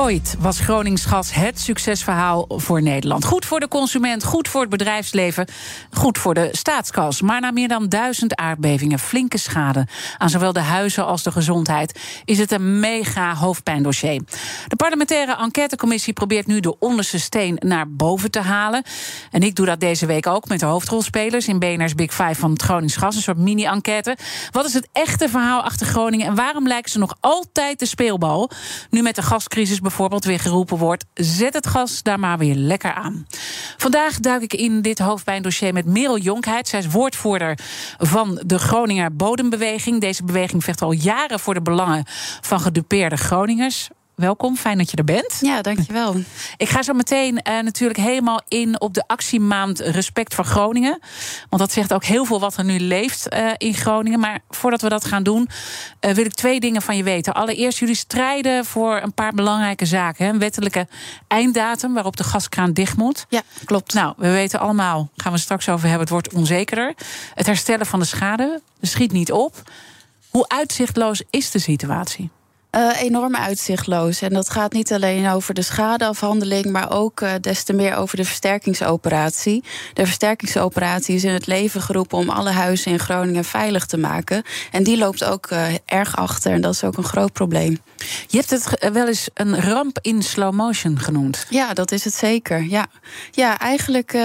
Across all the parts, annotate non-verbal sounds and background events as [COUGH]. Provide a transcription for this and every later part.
Ooit was Gronings gas het succesverhaal voor Nederland. Goed voor de consument, goed voor het bedrijfsleven, goed voor de staatskas. Maar na meer dan duizend aardbevingen, flinke schade aan zowel de huizen als de gezondheid, is het een mega hoofdpijndossier. De parlementaire enquêtecommissie probeert nu de onderste steen naar boven te halen. En ik doe dat deze week ook met de hoofdrolspelers in BNR's Big Five van het Gronings gas, een soort mini-enquête. Wat is het echte verhaal achter Groningen en waarom lijken ze nog altijd de speelbal? Nu met de gascrisis bijvoorbeeld weer geroepen wordt: zet het gas daar maar weer lekker aan. Vandaag duik ik in dit hoofdpijndossier met Merel Jonkheid. Zij is woordvoerder van de Groninger Bodembeweging. Deze beweging vecht al jaren voor de belangen van gedupeerde Groningers welkom. Fijn dat je er bent. Ja, dankjewel. Ik ga zo meteen uh, natuurlijk helemaal in op de actiemaand Respect voor Groningen. Want dat zegt ook heel veel wat er nu leeft uh, in Groningen. Maar voordat we dat gaan doen, uh, wil ik twee dingen van je weten. Allereerst, jullie strijden voor een paar belangrijke zaken. Hè? Een wettelijke einddatum waarop de gaskraan dicht moet. Ja, klopt. Nou, we weten allemaal, gaan we straks over hebben, het wordt onzekerder. Het herstellen van de schade, schiet niet op. Hoe uitzichtloos is de situatie? Uh, enorm uitzichtloos. En dat gaat niet alleen over de schadeafhandeling, maar ook uh, des te meer over de versterkingsoperatie. De versterkingsoperatie is in het leven geroepen om alle huizen in Groningen veilig te maken. En die loopt ook uh, erg achter. En dat is ook een groot probleem. Je hebt het wel eens een ramp in slow motion genoemd. Ja, dat is het zeker. Ja, ja eigenlijk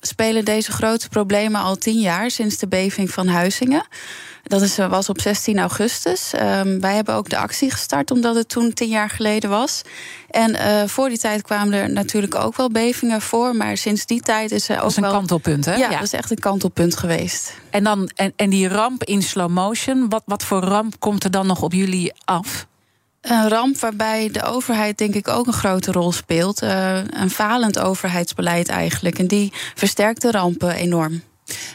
spelen deze grote problemen al tien jaar sinds de beving van Huizingen. Dat is, was op 16 augustus. Um, wij hebben ook de actie gestart, omdat het toen tien jaar geleden was. En uh, voor die tijd kwamen er natuurlijk ook wel bevingen voor. Maar sinds die tijd is er ook. Dat is een wel... kantelpunt, hè? Ja, ja, dat is echt een kantelpunt geweest. En, dan, en, en die ramp in slow motion, wat, wat voor ramp komt er dan nog op jullie af? Een ramp waarbij de overheid denk ik ook een grote rol speelt. Uh, een falend overheidsbeleid eigenlijk. En die versterkt de rampen enorm.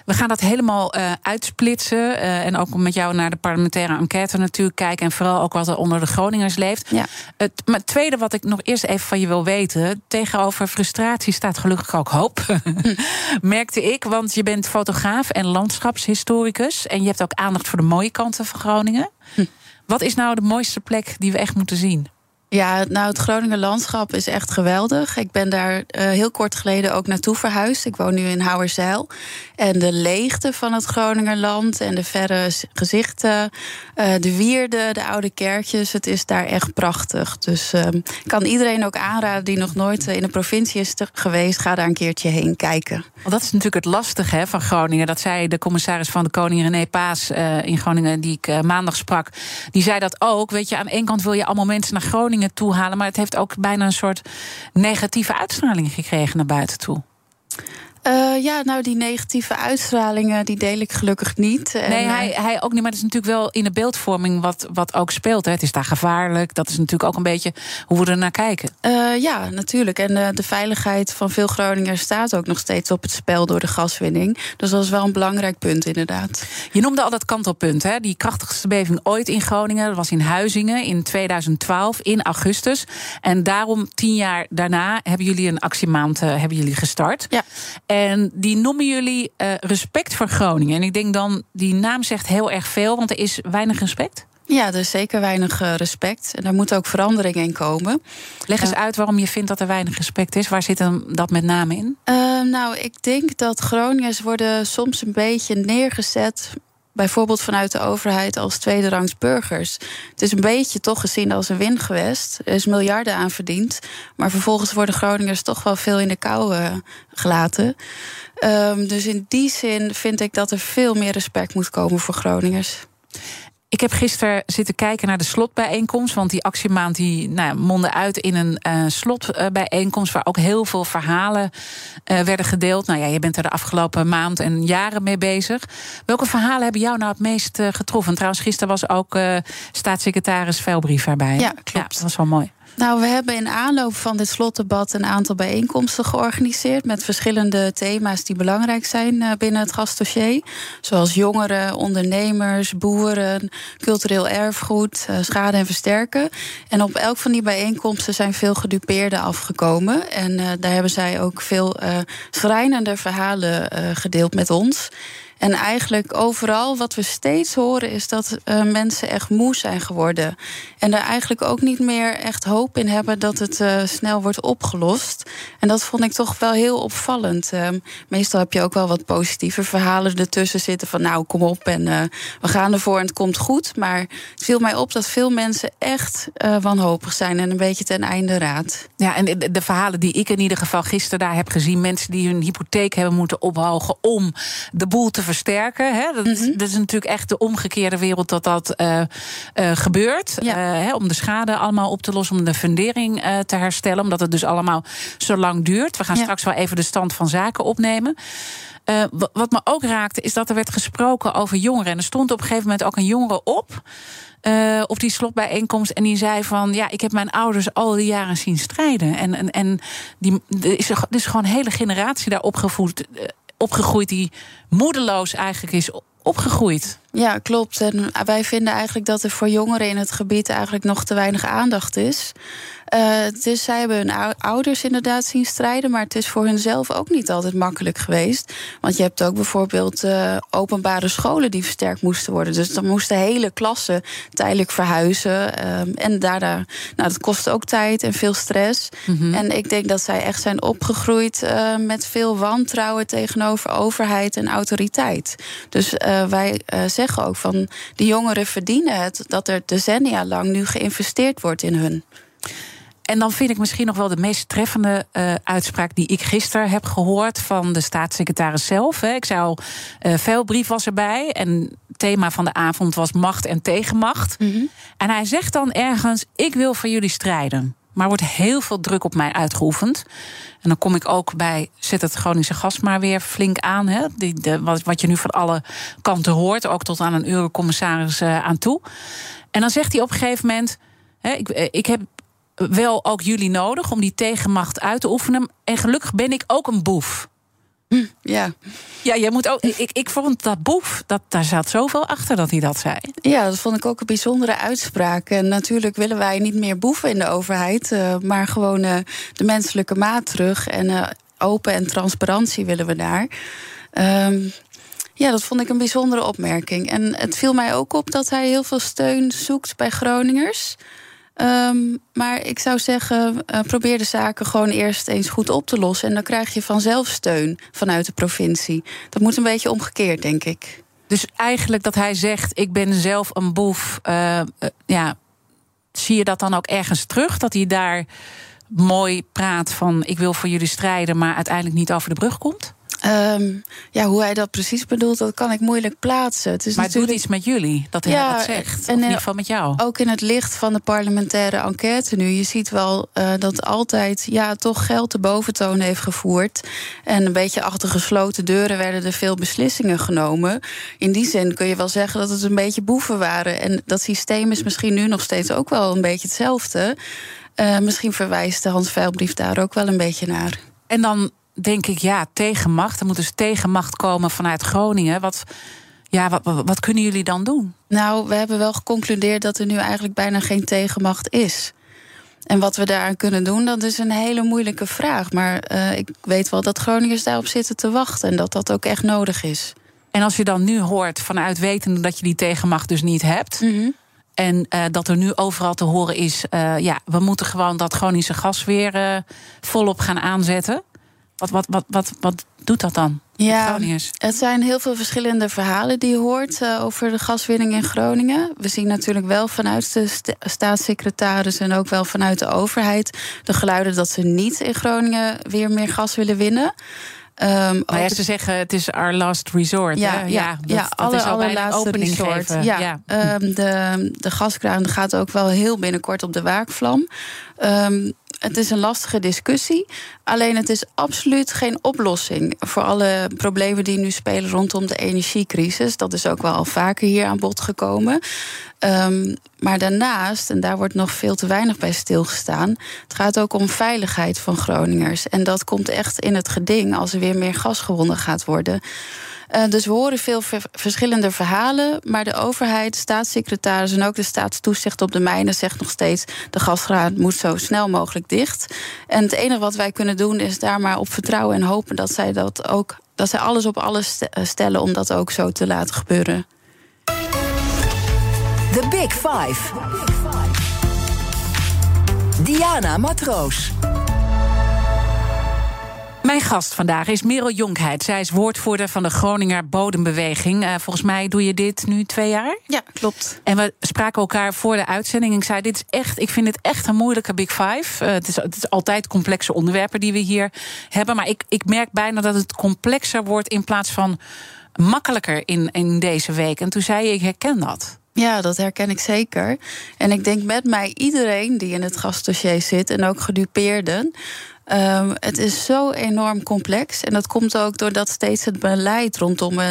We gaan dat helemaal uh, uitsplitsen. Uh, en ook met jou naar de parlementaire enquête natuurlijk kijken. En vooral ook wat er onder de Groningers leeft. Ja. Het, maar het tweede wat ik nog eerst even van je wil weten. Tegenover frustratie staat gelukkig ook hoop. [LAUGHS] Merkte ik, want je bent fotograaf en landschapshistoricus. En je hebt ook aandacht voor de mooie kanten van Groningen. Hm. Wat is nou de mooiste plek die we echt moeten zien? Ja, nou, het Groninger landschap is echt geweldig. Ik ben daar uh, heel kort geleden ook naartoe verhuisd. Ik woon nu in Houwerzeil. En de leegte van het Groningerland en de verre gezichten, uh, de wierden, de oude kerkjes, het is daar echt prachtig. Dus uh, ik kan iedereen ook aanraden die nog nooit in de provincie is geweest, ga daar een keertje heen kijken. Want dat is natuurlijk het lastige hè, van Groningen. Dat zei de commissaris van de Koning René Paas in Groningen, die ik maandag sprak. Die zei dat ook. Weet je, aan één kant wil je allemaal mensen naar Groningen toe halen. Maar het heeft ook bijna een soort negatieve uitstraling gekregen naar buiten toe. Uh, ja, nou, die negatieve uitstralingen, die deel ik gelukkig niet. Nee, en, hij, hij ook niet. Maar het is natuurlijk wel in de beeldvorming wat, wat ook speelt. Hè. Het is daar gevaarlijk. Dat is natuurlijk ook een beetje hoe we er naar kijken. Uh, ja, natuurlijk. En uh, de veiligheid van veel Groningers staat ook nog steeds op het spel door de gaswinning. Dus dat is wel een belangrijk punt, inderdaad. Je noemde al dat kantelpunt, hè? Die krachtigste beving ooit in Groningen. Dat was in Huizingen in 2012, in augustus. En daarom, tien jaar daarna, hebben jullie een actiemaand hebben jullie gestart. Ja. En die noemen jullie uh, respect voor Groningen. En ik denk dan, die naam zegt heel erg veel, want er is weinig respect. Ja, er is zeker weinig uh, respect. En daar moet ook verandering in komen. Leg eens uh, uit waarom je vindt dat er weinig respect is. Waar zit hem dat met name in? nou, ik denk dat Groningers worden soms een beetje neergezet bijvoorbeeld vanuit de overheid als tweederangs burgers. Het is een beetje toch gezien als een wingewest. Er is miljarden aan verdiend. Maar vervolgens worden Groningers toch wel veel in de kou uh, gelaten. Um, dus in die zin vind ik dat er veel meer respect moet komen voor Groningers. Ik heb gisteren zitten kijken naar de slotbijeenkomst. Want die actiemaand die, nou, mondde uit in een uh, slotbijeenkomst. Waar ook heel veel verhalen uh, werden gedeeld. Nou ja, je bent er de afgelopen maand en jaren mee bezig. Welke verhalen hebben jou nou het meest getroffen? Trouwens, gisteren was ook staatssecretaris Veilbrief erbij. Ja, klopt. Ja, dat was wel mooi. Nou, we hebben in aanloop van dit slotdebat een aantal bijeenkomsten georganiseerd met verschillende thema's die belangrijk zijn eh, binnen het gastdossier. Zoals jongeren, ondernemers, boeren, cultureel erfgoed, eh, schade en versterken. En op elk van die bijeenkomsten zijn veel gedupeerden afgekomen. En uh, daar hebben zij ook veel uh, schrijnende verhalen gedeeld met ons. En eigenlijk overal wat we steeds horen is dat uh, mensen echt moe zijn geworden. En er eigenlijk ook niet meer echt hoop in hebben dat het uh, snel wordt opgelost. En dat vond ik toch wel heel opvallend. Uh, meestal heb je ook wel wat positieve verhalen ertussen zitten van nou kom op en uh, we gaan ervoor en het komt goed. Maar het viel mij op dat veel mensen echt wanhopig zijn en een beetje ten einde raad. Ja, en de, de verhalen die ik in ieder geval gisteren daar heb gezien, mensen die hun hypotheek hebben moeten ophogen om de boel te versterken. Hè? Dat, mm -hmm. dat, is natuurlijk echt de omgekeerde wereld dat dat uh, uh, gebeurt. Ja. Uh, hè, om de schade allemaal op te lossen, om de fundering te herstellen. Omdat het dus allemaal zo lang duurt. We gaan ja. straks wel even de stand van zaken opnemen. Uh, wat me ook raakte, is dat er werd gesproken over jongeren. En er stond op een gegeven moment ook een jongere op. Uh, op die slotbijeenkomst. En die zei van ja, ik heb mijn ouders al die jaren zien strijden. En, en, en die, er is, er is gewoon een hele generatie daar opgevoed, opgegroeid die moedeloos eigenlijk is opgegroeid. Ja, klopt. En wij vinden eigenlijk dat er voor jongeren in het gebied eigenlijk nog te weinig aandacht is. Uh, dus zij hebben hun ouders inderdaad zien strijden, maar het is voor hunzelf ook niet altijd makkelijk geweest. Want je hebt ook bijvoorbeeld uh, openbare scholen die versterkt moesten worden. Dus dan moesten hele klassen tijdelijk verhuizen. Um, en daarna, nou, dat kost ook tijd en veel stress. Mm -hmm. En ik denk dat zij echt zijn opgegroeid uh, met veel wantrouwen tegenover overheid en autoriteit. Dus wij zeggen ook van die jongeren verdienen het dat er decennia lang nu geïnvesteerd wordt in hun. En dan vind ik misschien nog wel de meest treffende uh, uitspraak die ik gisteren heb gehoord van de staatssecretaris zelf. Hè. Ik zei al, uh, veel brief was erbij. En het thema van de avond was macht en tegenmacht. Mm -hmm. En hij zegt dan ergens: Ik wil voor jullie strijden. Maar wordt heel veel druk op mij uitgeoefend. En dan kom ik ook bij, zet het Groningse gas maar weer flink aan. Hè? Die, de, wat, wat je nu van alle kanten hoort, ook tot aan een eurocommissaris uh, aan toe. En dan zegt hij op een gegeven moment: hè, ik, ik heb wel ook jullie nodig om die tegenmacht uit te oefenen. En gelukkig ben ik ook een boef. Ja. Ja, jij moet ook. Ik, ik vond dat boef, dat, daar zat zoveel achter dat hij dat zei. Ja, dat vond ik ook een bijzondere uitspraak. En natuurlijk willen wij niet meer boeven in de overheid, uh, maar gewoon uh, de menselijke maat terug. En uh, open en transparantie willen we daar. Um, ja, dat vond ik een bijzondere opmerking. En het viel mij ook op dat hij heel veel steun zoekt bij Groningers. Um, maar ik zou zeggen, uh, probeer de zaken gewoon eerst eens goed op te lossen. En dan krijg je vanzelf steun vanuit de provincie. Dat moet een beetje omgekeerd, denk ik. Dus eigenlijk dat hij zegt: Ik ben zelf een boef. Uh, uh, ja, zie je dat dan ook ergens terug? Dat hij daar mooi praat van: Ik wil voor jullie strijden, maar uiteindelijk niet over de brug komt? Um, ja, hoe hij dat precies bedoelt, dat kan ik moeilijk plaatsen. Het is maar het doet iets met jullie, dat hij ja, dat zegt. En, in ieder geval met jou. Ook in het licht van de parlementaire enquête nu. Je ziet wel uh, dat altijd ja, toch geld de boventoon heeft gevoerd. En een beetje achter gesloten deuren werden er veel beslissingen genomen. In die zin kun je wel zeggen dat het een beetje boeven waren. En dat systeem is misschien nu nog steeds ook wel een beetje hetzelfde. Uh, misschien verwijst de Hans Veilbrief daar ook wel een beetje naar. En dan denk ik, ja, tegenmacht. Er moet dus tegenmacht komen vanuit Groningen. Wat, ja, wat, wat kunnen jullie dan doen? Nou, we hebben wel geconcludeerd dat er nu eigenlijk bijna geen tegenmacht is. En wat we daaraan kunnen doen, dat is een hele moeilijke vraag. Maar uh, ik weet wel dat Groningers daarop zitten te wachten en dat dat ook echt nodig is. En als je dan nu hoort vanuit wetende dat je die tegenmacht dus niet hebt. Mm -hmm. En uh, dat er nu overal te horen is, uh, ja, we moeten gewoon dat Groningse gas weer volop gaan aanzetten. Wat, wat, wat, wat, wat doet dat dan? Ja, het zijn heel veel verschillende verhalen die je hoort uh, over de gaswinning in Groningen. We zien natuurlijk wel vanuit de st staatssecretaris en ook wel vanuit de overheid de geluiden dat ze niet in Groningen weer meer gas willen winnen. Um, maar ja, ze zeggen het is our last resort. Ja, hè? ja, ja, dat, ja dat alle, is al allerlaatste resort. geven. Ja, Ja. ehm, de, de gaskraan gaat ook wel heel binnenkort op de waakvlam. Ehm, het is een lastige discussie. Alleen het is absoluut geen oplossing voor alle problemen die nu spelen rondom de energiecrisis. Dat is ook wel al vaker hier aan bod gekomen. Ehm, maar daarnaast, en daar wordt nog veel te weinig bij stilgestaan, het gaat ook om veiligheid van Groningers. En dat komt echt in het geding als er weer meer gas gewonnen gaat worden. Uh, dus we horen veel ver verschillende verhalen. Maar de overheid, staatssecretaris en ook de staatstoezicht op de mijnen zegt nog steeds: de gasgraad moet zo snel mogelijk dicht. En het enige wat wij kunnen doen is daar maar op vertrouwen en hopen dat zij dat ook. Dat zij alles op alles stellen om dat ook zo te laten gebeuren. The Big Five. Diana Matroos. Mijn gast vandaag is Merel Jonkheid. Zij is woordvoerder van de Groninger Bodembeweging. Uh, volgens mij doe je dit nu twee jaar? Ja, klopt. En we spraken elkaar voor de uitzending. Ik zei: dit is echt, ik vind dit echt een moeilijke Big Five. Uh, het, is, het is altijd complexe onderwerpen die we hier hebben. Maar ik, ik merk bijna dat het complexer wordt in plaats van makkelijker in, in deze week. En toen zei je: ik herken dat. Ja, dat herken ik zeker. En ik denk met mij iedereen die in het gastdossier zit en ook gedupeerden. Um, het is zo enorm complex. En dat komt ook doordat steeds het beleid rondom uh,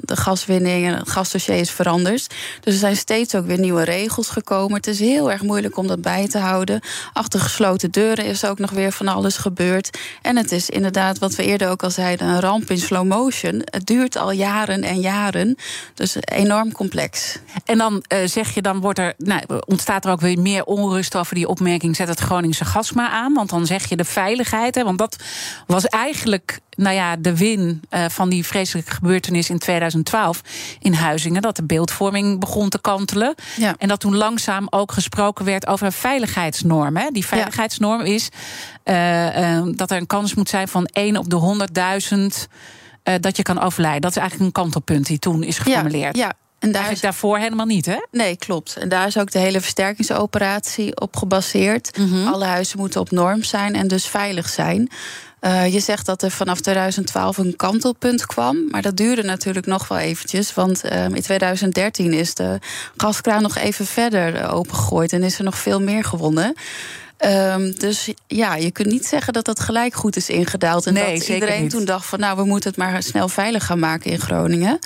de gaswinning en het gasdossier is veranderd. Dus er zijn steeds ook weer nieuwe regels gekomen. Het is heel erg moeilijk om dat bij te houden. Achter gesloten deuren is ook nog weer van alles gebeurd. En het is inderdaad, wat we eerder ook al zeiden, een ramp in slow motion. Het duurt al jaren en jaren. Dus enorm complex. En dan uh, zeg je, dan wordt er, nou, ontstaat er ook weer meer onrust over die opmerking. Zet het Groningse gas maar aan. Want dan zeg je de veiligheid Hè, want dat was eigenlijk nou ja, de win uh, van die vreselijke gebeurtenis in 2012 in Huizingen. Dat de beeldvorming begon te kantelen. Ja. En dat toen langzaam ook gesproken werd over een veiligheidsnorm. Hè. Die veiligheidsnorm is uh, uh, dat er een kans moet zijn van 1 op de 100.000 dat je kan overlijden. Dat is eigenlijk een kantelpunt die toen is geformuleerd. Ja, ja. En daar is daarvoor helemaal niet, hè? Nee, klopt. En daar is ook de hele versterkingsoperatie op gebaseerd. Mhm. Mm -hmm. Alle huizen moeten op norm zijn en dus veilig zijn. Uh, je zegt dat er vanaf 2012 een kantelpunt kwam. Maar dat duurde natuurlijk nog wel eventjes. Want uh, in 2013 is de gaskraan nog even verder opengegooid. En is er nog veel meer gewonnen. Um, dus ja, je kunt niet zeggen dat dat gelijk goed is ingedaald. En nee, dat iedereen niet. toen dacht van nou, we moeten het maar snel veilig gaan maken in Groningen.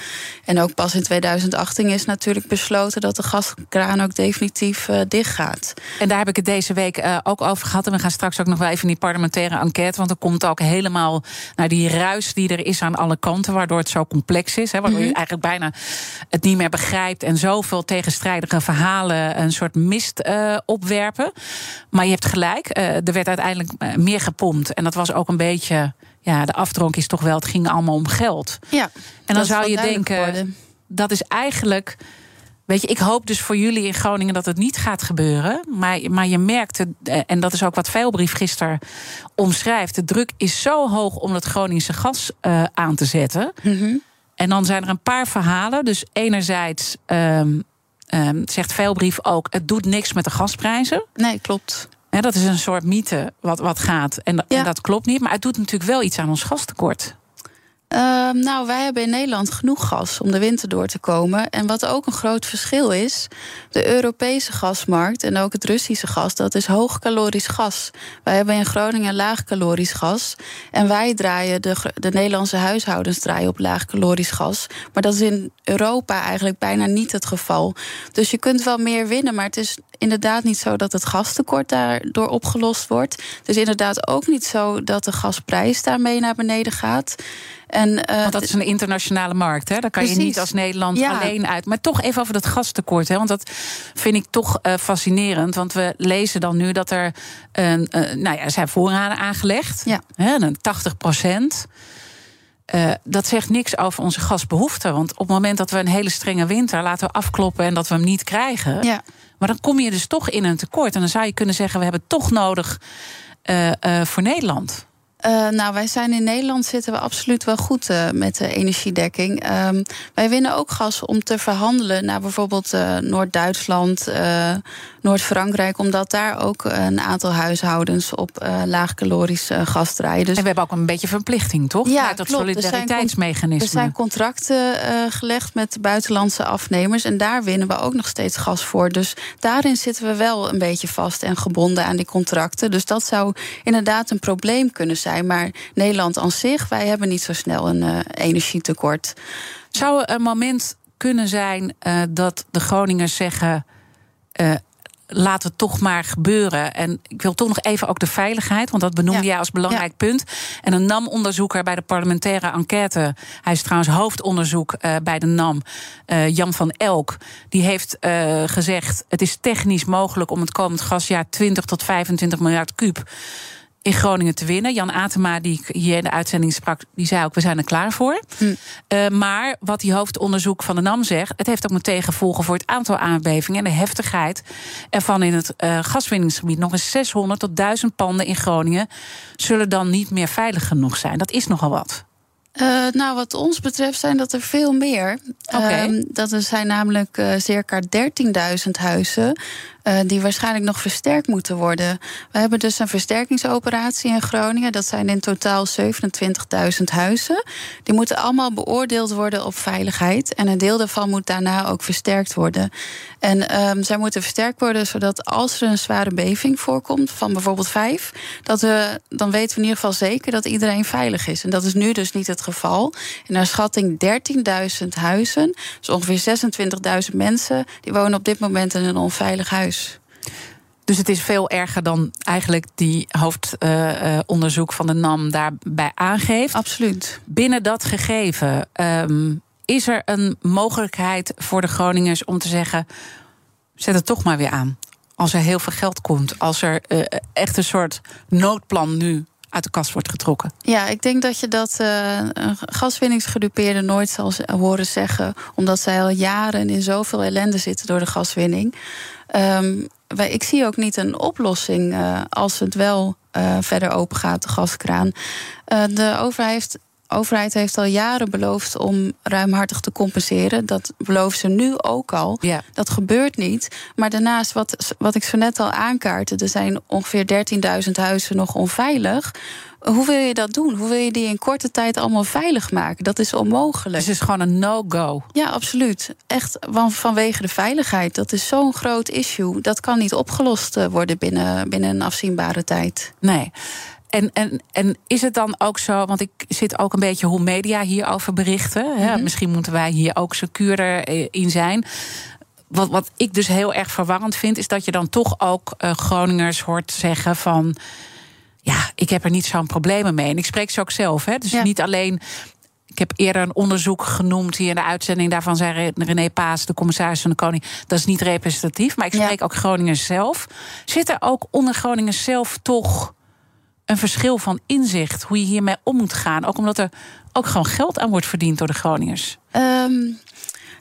En ook pas in 2018 is natuurlijk besloten dat de gaskraan ook definitief uh, dicht gaat. En daar heb ik het deze week uh, ook over gehad. En we gaan straks ook nog wel even in die parlementaire enquête. Want er komt ook helemaal naar die ruis die er is aan alle kanten. Waardoor het zo complex is. Hè, waardoor Mhm. je eigenlijk bijna het niet meer begrijpt. En zoveel tegenstrijdige verhalen een soort mist uh, opwerpen. Maar je hebt gelijk. Uh, er werd uiteindelijk uh, meer gepompt. En dat was ook een beetje. Ja, de afdronk is toch wel. Het ging allemaal om geld. Ja, en dan zou je denken. Dat is eigenlijk. Weet je, ik hoop dus voor jullie in Groningen dat het niet gaat gebeuren. Maar, maar je merkt, het, eh, en dat is ook wat Veilbrief gisteren omschrijft. De druk is zo hoog om het Groningse gas uh, aan te zetten. Mhm. En dan zijn er een paar verhalen. Dus enerzijds um, um, zegt Veilbrief ook: het doet niks met de gasprijzen. Nee, klopt. He, dat is een soort mythe wat, wat gaat. En, Ja. en dat klopt niet. Maar het doet natuurlijk wel iets aan ons gastekort. Uh, nou, wij hebben in Nederland genoeg gas om de winter door te komen. En wat ook een groot verschil is, de Europese gasmarkt en ook het Russische gas, dat is hoogcalorisch gas. Wij hebben in Groningen laagcalorisch gas. En wij draaien, de, de Nederlandse huishoudens draaien op laagcalorisch gas. Maar dat is in Europa eigenlijk bijna niet het geval. Dus je kunt wel meer winnen, maar het is inderdaad niet zo dat het gastekort daardoor opgelost wordt. Het is inderdaad ook niet zo dat de gasprijs daarmee naar beneden gaat. En, uh, Want dat is een internationale markt. Hè? Daar kan je niet als Nederland Ja. alleen uit. Maar toch even over dat gastekort. Hè? Want dat vind ik toch uh, fascinerend. Want we lezen dan nu dat er. uh, nou ja, er zijn voorraden aangelegd. Ja. Hè, een 80 procent. Uh, dat zegt niks over onze gasbehoefte. Want op het moment dat we een hele strenge winter laten we afkloppen en dat we hem niet krijgen. Ja. Maar dan kom je dus toch in een tekort. En dan zou je kunnen zeggen: we hebben het toch nodig uh, uh, voor Nederland. Uh, nou, wij zijn in Nederland zitten we absoluut wel goed uh, met de energiedekking. Um, wij winnen ook gas om te verhandelen naar bijvoorbeeld uh, Noord-Duitsland, Noord-Frankrijk, omdat daar ook een aantal huishoudens op uh, laagcalorisch uh, gas draaien. Dus en we hebben ook een beetje verplichting, toch? Ja, dat solidariteitsmechanisme. Er zijn contracten uh, gelegd met buitenlandse afnemers en daar winnen we ook nog steeds gas voor. Dus daarin zitten we wel een beetje vast en gebonden aan die contracten. Dus dat zou inderdaad een probleem kunnen zijn. Maar Nederland aan zich, wij hebben niet zo snel een energietekort. Zou er een moment kunnen zijn uh, dat de Groningers zeggen. Uh, laat het toch maar gebeuren. En ik wil toch nog even ook de veiligheid, want dat benoemde ja. jij als belangrijk ja. punt. En een NAM-onderzoeker bij de parlementaire enquête, hij is trouwens hoofdonderzoek uh, bij de NAM, uh, Jan van Elk, die heeft uh, gezegd: het is technisch mogelijk om het komend gasjaar 20 tot 25 miljard kuub in Groningen te winnen. Jan Atema, die ik hier in de uitzending sprak, die zei ook: we zijn er klaar voor. Hm. Uh, maar wat die hoofdonderzoek van de NAM zegt, het heeft ook meteen gevolgen voor het aantal aardbevingen en de heftigheid ervan in het uh, gaswinningsgebied. Nog eens 600 tot 1000 panden in Groningen zullen dan niet meer veilig genoeg zijn. Dat is nogal wat. Uh, nou, wat ons betreft zijn dat er veel meer. Okay. Uh, dat er zijn namelijk uh, circa 13.000 huizen. Uh, die waarschijnlijk nog versterkt moeten worden. We hebben dus een versterkingsoperatie in Groningen. Dat zijn in totaal 27.000 huizen. Die moeten allemaal beoordeeld worden op veiligheid. En een deel daarvan moet daarna ook versterkt worden. En um, zij moeten versterkt worden zodat als er een zware beving voorkomt, van bijvoorbeeld vijf, dat we, dan weten we in ieder geval zeker dat iedereen veilig is. En dat is nu dus niet het geval. In naar schatting 13.000 huizen, dus ongeveer 26.000 mensen, die wonen op dit moment in een onveilig huis. Dus het is veel erger dan eigenlijk die hoofdonderzoek uh, van de NAM daarbij aangeeft. Absoluut. Binnen dat gegeven, um, is er een mogelijkheid voor de Groningers om te zeggen: zet het toch maar weer aan. Als er heel veel geld komt, als er uh, echt een soort noodplan nu uit de kast wordt getrokken. Ja, ik denk dat je dat uh, een gaswinningsgedupeerde nooit zal horen zeggen, omdat zij al jaren in zoveel ellende zitten door de gaswinning. Um, wij, ik zie ook niet een oplossing uh, als het wel uh, verder open gaat, de gaskraan. Uh, de overheid heeft, overheid heeft al jaren beloofd om ruimhartig te compenseren. Dat beloven ze nu ook al. Ja. Dat gebeurt niet. Maar daarnaast, wat, wat ik zo net al aankaartte, er zijn ongeveer 13.000 huizen nog onveilig. Hoe wil je dat doen? Hoe wil je die in korte tijd allemaal veilig maken? Dat is onmogelijk. Dus het is gewoon een no-go. Ja, absoluut. Echt vanwege de veiligheid. Dat is zo'n groot issue. Dat kan niet opgelost worden binnen, binnen een afzienbare tijd. Nee. En, en, en is het dan ook zo, want ik zit ook een beetje hoe media hierover berichten. Mm -hmm. Misschien moeten wij hier ook secuurder in zijn. Wat, wat ik dus heel erg verwarrend vind, is dat je dan toch ook uh, Groningers hoort zeggen van ja, ik heb er niet zo'n problemen mee. En ik spreek ze ook zelf. Hè? Dus ja. niet alleen. Ik heb eerder een onderzoek genoemd hier in de uitzending. Daarvan zei René Paas, de commissaris van de Koning. Dat is niet representatief. Maar ik spreek ja. ook Groningen zelf. Zit er ook onder Groningen zelf toch een verschil van inzicht? Hoe je hiermee om moet gaan? Ook omdat er ook gewoon geld aan wordt verdiend door de Groningers. Um...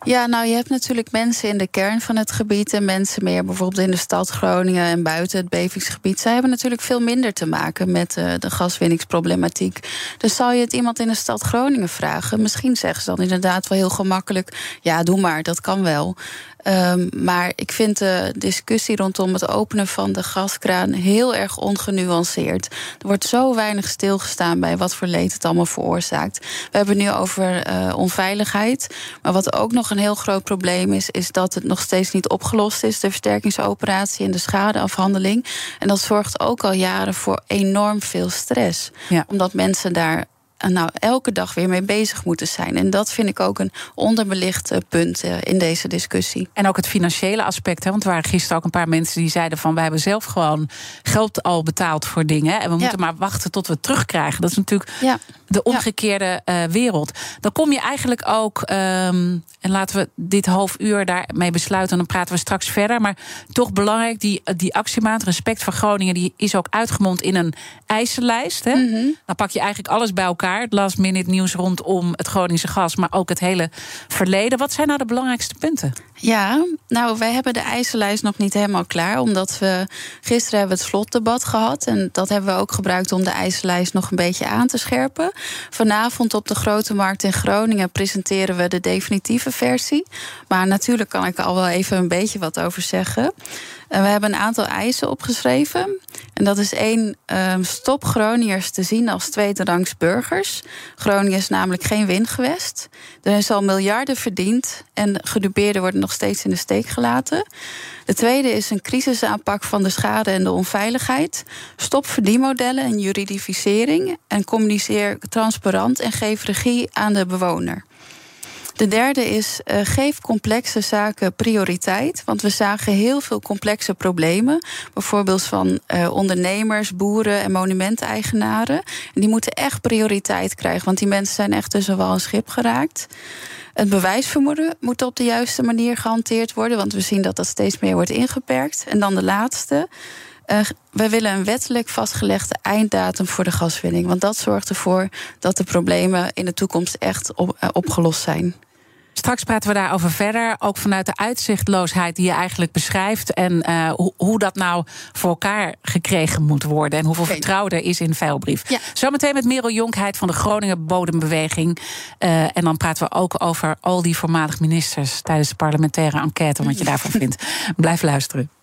Ja, nou, je hebt natuurlijk mensen in de kern van het gebied en mensen meer bijvoorbeeld in de stad Groningen en buiten het bevingsgebied. Zij hebben natuurlijk veel minder te maken met uh, de gaswinningsproblematiek. Dus zal je het iemand in de stad Groningen vragen? Misschien zeggen ze dan inderdaad wel heel gemakkelijk: ja, doe maar, dat kan wel. Um, maar ik vind de discussie rondom het openen van de gaskraan heel erg ongenuanceerd. Er wordt zo weinig stilgestaan bij wat voor leed het allemaal veroorzaakt. We hebben het nu over uh, onveiligheid. Maar wat ook nog een heel groot probleem is, is dat het nog steeds niet opgelost is, de versterkingsoperatie en de schadeafhandeling. En dat zorgt ook al jaren voor enorm veel stress. Ja. Omdat mensen daar nou, elke dag weer mee bezig moeten zijn. En dat vind ik ook een onderbelicht punt in deze discussie. En ook het financiële aspect. Hè? Want er waren gisteren ook een paar mensen die zeiden van... wij hebben zelf gewoon geld al betaald voor dingen. En we moeten ja. maar wachten tot we het terugkrijgen. Dat is natuurlijk ja. de omgekeerde uh, wereld. Dan kom je eigenlijk ook... Um, en laten we dit half uur daarmee besluiten... en dan praten we straks verder. Maar toch belangrijk, die, die actiemaat Respect voor Groningen... die is ook uitgemond in een eisenlijst. Hè? Mm -hmm. Dan pak je eigenlijk alles bij elkaar het last minute nieuws rondom het Groningse gas, maar ook het hele verleden. Wat zijn nou de belangrijkste punten? Ja, nou, wij hebben de eisenlijst nog niet helemaal klaar. Omdat we gisteren hebben het slotdebat gehad. En dat hebben we ook gebruikt om de eisenlijst nog een beetje aan te scherpen. Vanavond op de Grote Markt in Groningen presenteren we de definitieve versie. Maar natuurlijk kan ik er al wel even een beetje wat over zeggen. En we hebben een aantal eisen opgeschreven. En dat is één, um, stop Groningers te zien als tweederangs burgers. Groningen is namelijk geen windgewest. Er is al miljarden verdiend en gedupeerden worden nog steeds in de steek gelaten. De tweede is een crisisaanpak van de schade en de onveiligheid. Stop verdienmodellen en juridificering en communiceer transparant en geef regie aan de bewoner. De derde is uh, geef complexe zaken prioriteit. Want we zagen heel veel complexe problemen. Bijvoorbeeld van uh, ondernemers, boeren en monumenteigenaren. En die moeten echt prioriteit krijgen. Want die mensen zijn echt tussen wel een schip geraakt. Het bewijsvermoeden moet op de juiste manier gehanteerd worden. Want we zien dat dat steeds meer wordt ingeperkt. En dan de laatste. Uh, wij willen een wettelijk vastgelegde einddatum voor de gaswinning. Want dat zorgt ervoor dat de problemen in de toekomst echt uh, opgelost zijn. Straks praten we daarover verder. Ook vanuit de uitzichtloosheid die je eigenlijk beschrijft. En uh, hoe, hoe, dat nou voor elkaar gekregen moet worden. En hoeveel okay. vertrouwen er is in Veilbrief. Ja. Zometeen met Merel Jonkheid van de Groningen Bodembeweging. Uh, en dan praten we ook over al die voormalig ministers tijdens de parlementaire enquête. Wat je daarvan vindt. Blijf luisteren.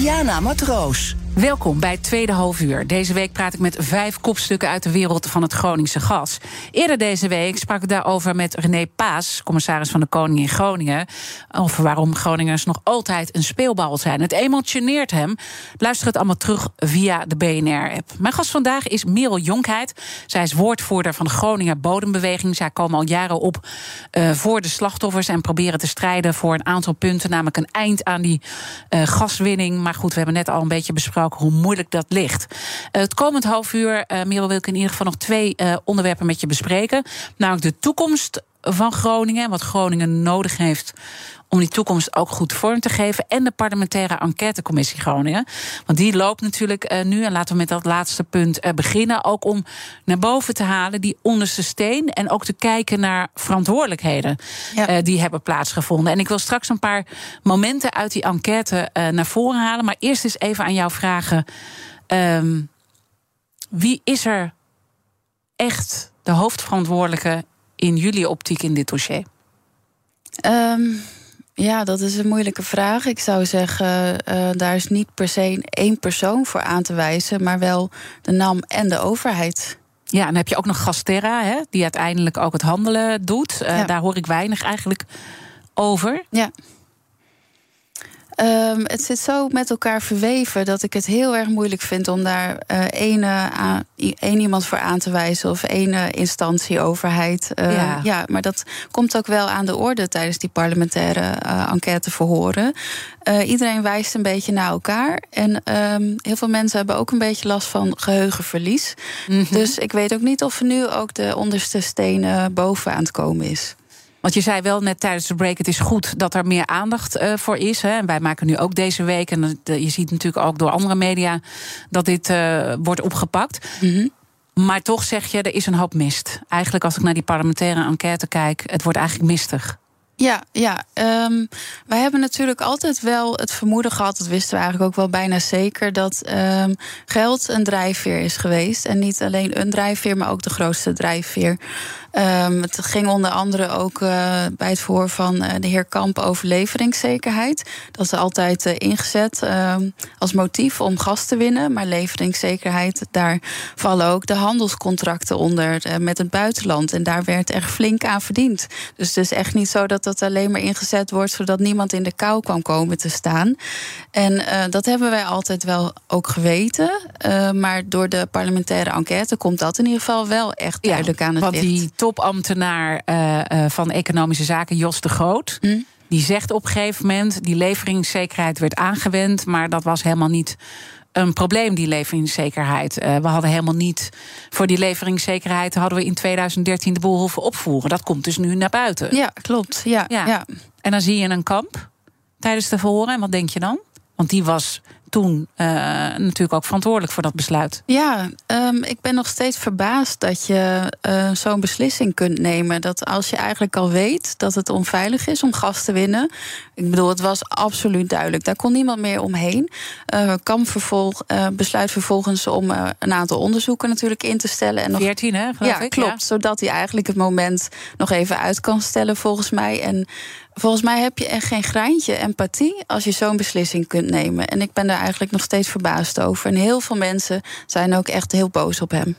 Diana Matroos. Welkom bij tweede halfuur. Deze week praat ik met vijf kopstukken uit de wereld van het Groningse gas. Eerder deze week sprak ik daarover met René Paas, commissaris van de Koning in Groningen. Over waarom Groningers nog altijd een speelbal zijn. Het emotioneert hem. Luister het allemaal terug via de BNR-app. Mijn gast vandaag is Merel Jonkheid. Zij is woordvoerder van de Groninger Bodembeweging. Zij komen al jaren op uh, voor de slachtoffers en proberen te strijden voor een aantal punten. Namelijk een eind aan die uh, gaswinning. Maar goed, we hebben net al een beetje besproken hoe moeilijk dat ligt. Uh, het komend half uur, uh, Merel, wil ik in ieder geval nog twee uh, onderwerpen met je bespreken. Namelijk de toekomst van Groningen, wat Groningen nodig heeft om die toekomst ook goed vorm te geven. En de parlementaire enquêtecommissie Groningen. Want die loopt natuurlijk uh, nu. En laten we met dat laatste punt uh, beginnen. Ook om naar boven te halen die onderste steen. En ook te kijken naar verantwoordelijkheden ja. uh, die hebben plaatsgevonden. En ik wil straks een paar momenten uit die enquête naar voren halen. Maar eerst eens even aan jou vragen. Um, wie is er echt de hoofdverantwoordelijke in jullie optiek in dit dossier? Um, ja, dat is een moeilijke vraag. Ik zou zeggen, uh, daar is niet per se één persoon voor aan te wijzen, maar wel de NAM en de overheid. Ja, en dan heb je ook nog Gasterra, hè, die uiteindelijk ook het handelen doet. Uh, ja. Daar hoor ik weinig eigenlijk over. Ja. Um, het zit zo met elkaar verweven dat ik het heel erg moeilijk vind om daar uh, één, uh, één iemand voor aan te wijzen of één uh, instantie, overheid. Uh, ja. ja. maar dat komt ook wel aan de orde tijdens die parlementaire enquêteverhoren. iedereen wijst een beetje naar elkaar. En um, heel veel mensen hebben ook een beetje last van geheugenverlies. Mm -hmm. Dus ik weet ook niet of er nu ook de onderste stenen boven aan het komen is. Want je zei wel net tijdens de break: het is goed dat er meer aandacht uh, voor is. Hè. En wij maken nu ook deze week, en je ziet natuurlijk ook door andere media dat dit uh, wordt opgepakt. Mm -hmm. Maar toch zeg je, er is een hoop mist. Eigenlijk, als ik naar die parlementaire enquête kijk, het wordt eigenlijk mistig. Ja, ja. Um, wij hebben natuurlijk altijd wel het vermoeden gehad, dat wisten we eigenlijk ook wel bijna zeker, dat um, geld een drijfveer is geweest. En niet alleen een drijfveer, maar ook de grootste drijfveer. Um, het ging onder andere ook uh, bij het verhoor van uh, de heer Kamp over leveringszekerheid. Dat is altijd uh, ingezet als motief om gas te winnen. Maar leveringszekerheid, daar vallen ook de handelscontracten onder met het buitenland. En daar werd echt flink aan verdiend. Dus het is echt niet zo dat dat alleen maar ingezet wordt zodat niemand in de kou kan komen te staan. En dat hebben wij altijd wel ook geweten. maar door de parlementaire enquête komt dat in ieder geval wel echt duidelijk ja, aan het licht topambtenaar uh, uh, van Economische Zaken, Jos de Groot. Mm. Die zegt op een gegeven moment: die leveringszekerheid werd aangewend, maar dat was helemaal niet een probleem, die leveringszekerheid. Uh, we hadden helemaal niet. Voor die leveringszekerheid hadden we in 2013 de boel hoeven opvoeren. Dat komt dus nu naar buiten. Ja, klopt. Ja, ja. ja. En dan zie je een kamp tijdens de verhoren. En wat denk je dan? Want die was toen uh, natuurlijk ook verantwoordelijk voor dat besluit. Ja, um, ik ben nog steeds verbaasd dat je uh, zo'n beslissing kunt nemen. Dat als je eigenlijk al weet dat het onveilig is om gas te winnen. Ik bedoel, het was absoluut duidelijk. Daar kon niemand meer omheen. Uh, Kamp vervolg, besluit vervolgens om een aantal onderzoeken natuurlijk in te stellen. En nog, 14, hè? Ja, ik, klopt. Zodat hij eigenlijk het moment nog even uit kan stellen, volgens mij. En Volgens mij heb je echt geen greintje empathie als je zo'n beslissing kunt nemen. En ik ben daar eigenlijk nog steeds verbaasd over. En heel veel mensen zijn ook echt heel boos op hem.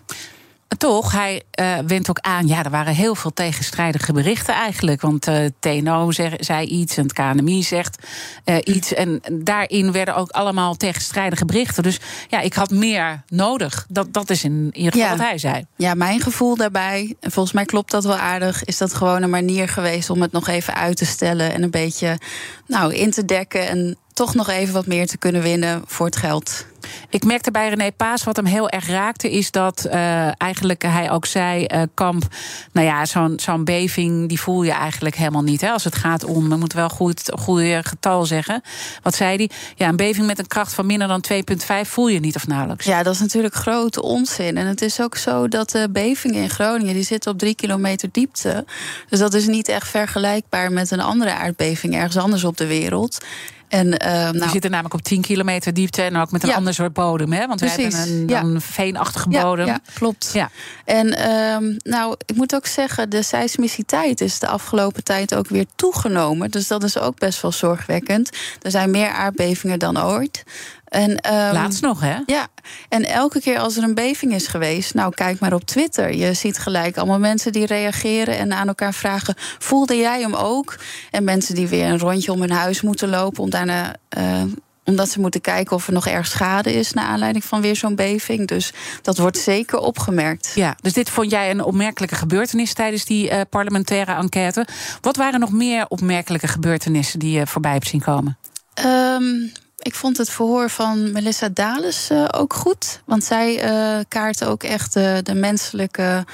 Toch, hij uh, wint ook aan. Ja, er waren heel veel tegenstrijdige berichten eigenlijk. Want uh, eh, TNO zei iets en het KNMI zegt uh, iets. En daarin werden ook allemaal tegenstrijdige berichten. Dus ja, ik had meer nodig. Dat, dat is in ieder geval ja. wat hij zei. Ja, mijn gevoel daarbij, en volgens mij klopt dat wel aardig... is dat gewoon een manier geweest om het nog even uit te stellen... en een beetje nou, in te dekken en toch nog even wat meer te kunnen winnen voor het geld. Ik merkte bij René Paas wat hem heel erg raakte, is dat uh, eigenlijk hij ook zei: uh, Kamp, nou ja, zo'n zo'n beving die voel je eigenlijk helemaal niet. Hè, als het gaat om, we moeten wel goed goede getal zeggen. Wat zei hij? Ja, een beving met een kracht van minder dan 2,5 voel je niet of nauwelijks. Ja, dat is natuurlijk grote onzin. En het is ook zo dat de bevingen in Groningen die zitten op drie kilometer diepte. Dus dat is niet echt vergelijkbaar met een andere aardbeving ergens anders op de wereld. En, uh, nou, die zitten namelijk op 10 kilometer diepte en ook met een ja. ander soort bodem. Hè? Want we hebben een, ja. een veenachtige bodem. Ja, klopt. Ja. En um, nou, ik moet ook zeggen, de seismiciteit is de afgelopen tijd ook weer toegenomen. Dus dat is ook best wel zorgwekkend. Er zijn meer aardbevingen dan ooit. En, um, Laatst nog, hè? Ja. En elke keer als er een beving is geweest, nou kijk maar op Twitter. Je ziet gelijk allemaal mensen die reageren en aan elkaar vragen: voelde jij hem ook? En mensen die weer een rondje om hun huis moeten lopen om daarna. Uh, omdat ze moeten kijken of er nog erg schade is naar aanleiding van weer zo'n beving. Dus dat wordt zeker opgemerkt. Ja, dus dit vond jij een opmerkelijke gebeurtenis tijdens die uh, parlementaire enquête. Wat waren nog meer opmerkelijke gebeurtenissen die je voorbij hebt zien komen? Um, ik vond het verhoor van Melissa Dales uh, ook goed. Want zij uh, kaart ook echt uh, de menselijke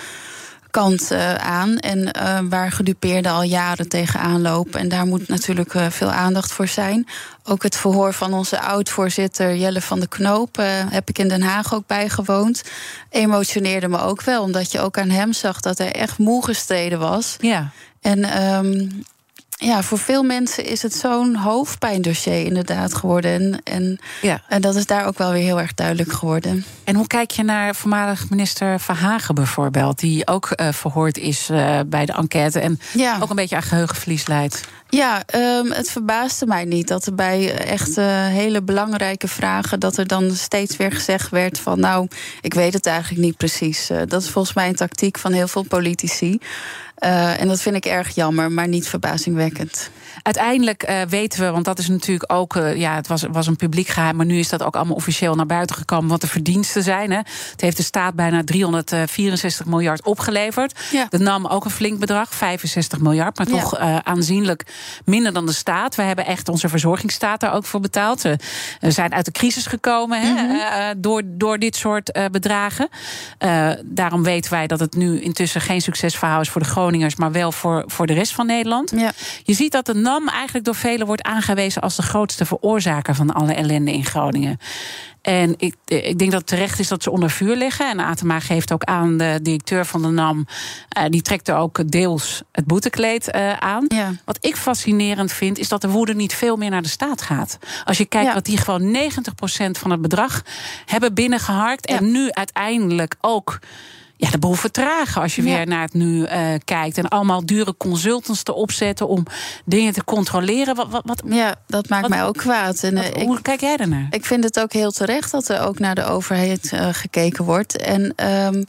kant aan. En waar gedupeerden al jaren tegenaan lopen. En daar moet natuurlijk veel aandacht voor zijn. Ook het verhoor van onze oud-voorzitter Jelle van de Knoop... heb ik in Den Haag ook bijgewoond. Emotioneerde me ook wel, omdat je ook aan hem zag... dat hij echt moe gestreden was. Ja. En um, ja, voor veel mensen is het zo'n hoofdpijndossier inderdaad geworden. En, en, ja. en dat is daar ook wel weer heel erg duidelijk geworden. En hoe kijk je naar voormalig minister Verhagen bijvoorbeeld... die ook uh, verhoord is uh, bij de enquête en ja. ook een beetje aan geheugenverlies leidt? Ja, um, het verbaasde mij niet dat er bij echt uh, hele belangrijke vragen... dat er dan steeds weer gezegd werd van... nou, ik weet het eigenlijk niet precies. dat is volgens mij een tactiek van heel veel politici... Uh, en dat vind ik erg jammer, maar niet verbazingwekkend. Uiteindelijk uh, weten we, want dat is natuurlijk ook, uh, ja, het was, was een publiek geheim, maar nu is dat ook allemaal officieel naar buiten gekomen wat de verdiensten zijn. Hè. Het heeft de staat bijna 364 miljard opgeleverd. Ja. De NAM ook een flink bedrag, 65 miljard, maar toch ja. aanzienlijk minder dan de staat. We hebben echt onze verzorgingsstaat daar ook voor betaald. We zijn uit de crisis gekomen hè, mm -hmm. door, door dit soort bedragen. daarom weten wij dat het nu intussen geen succesverhaal is voor de grote Groningers, maar wel voor, voor de rest van Nederland. Ja. Je ziet dat de NAM eigenlijk door velen wordt aangewezen als de grootste veroorzaker van alle ellende in Groningen. En ik, ik denk dat het terecht is dat ze onder vuur liggen. En Atema geeft ook aan, de directeur van de NAM... Uh, die trekt er ook deels het boetekleed uh, aan. Ja. Wat ik fascinerend vind, is dat de woede niet veel meer naar de staat gaat. Als je kijkt Ja. wat die gewoon 90% van het bedrag hebben binnengeharkt... Ja. en nu uiteindelijk ook ja, de boel vertragen als je Ja. weer naar het nu eh, kijkt. En allemaal dure consultants te opzetten om dingen te controleren. Wat, wat, wat, Ja, dat maakt Wat- mij ook kwaad. En, eh, ik, hoe kijk jij ernaar? Ik vind het ook heel terecht dat er ook naar de overheid eh, gekeken wordt. En ehm,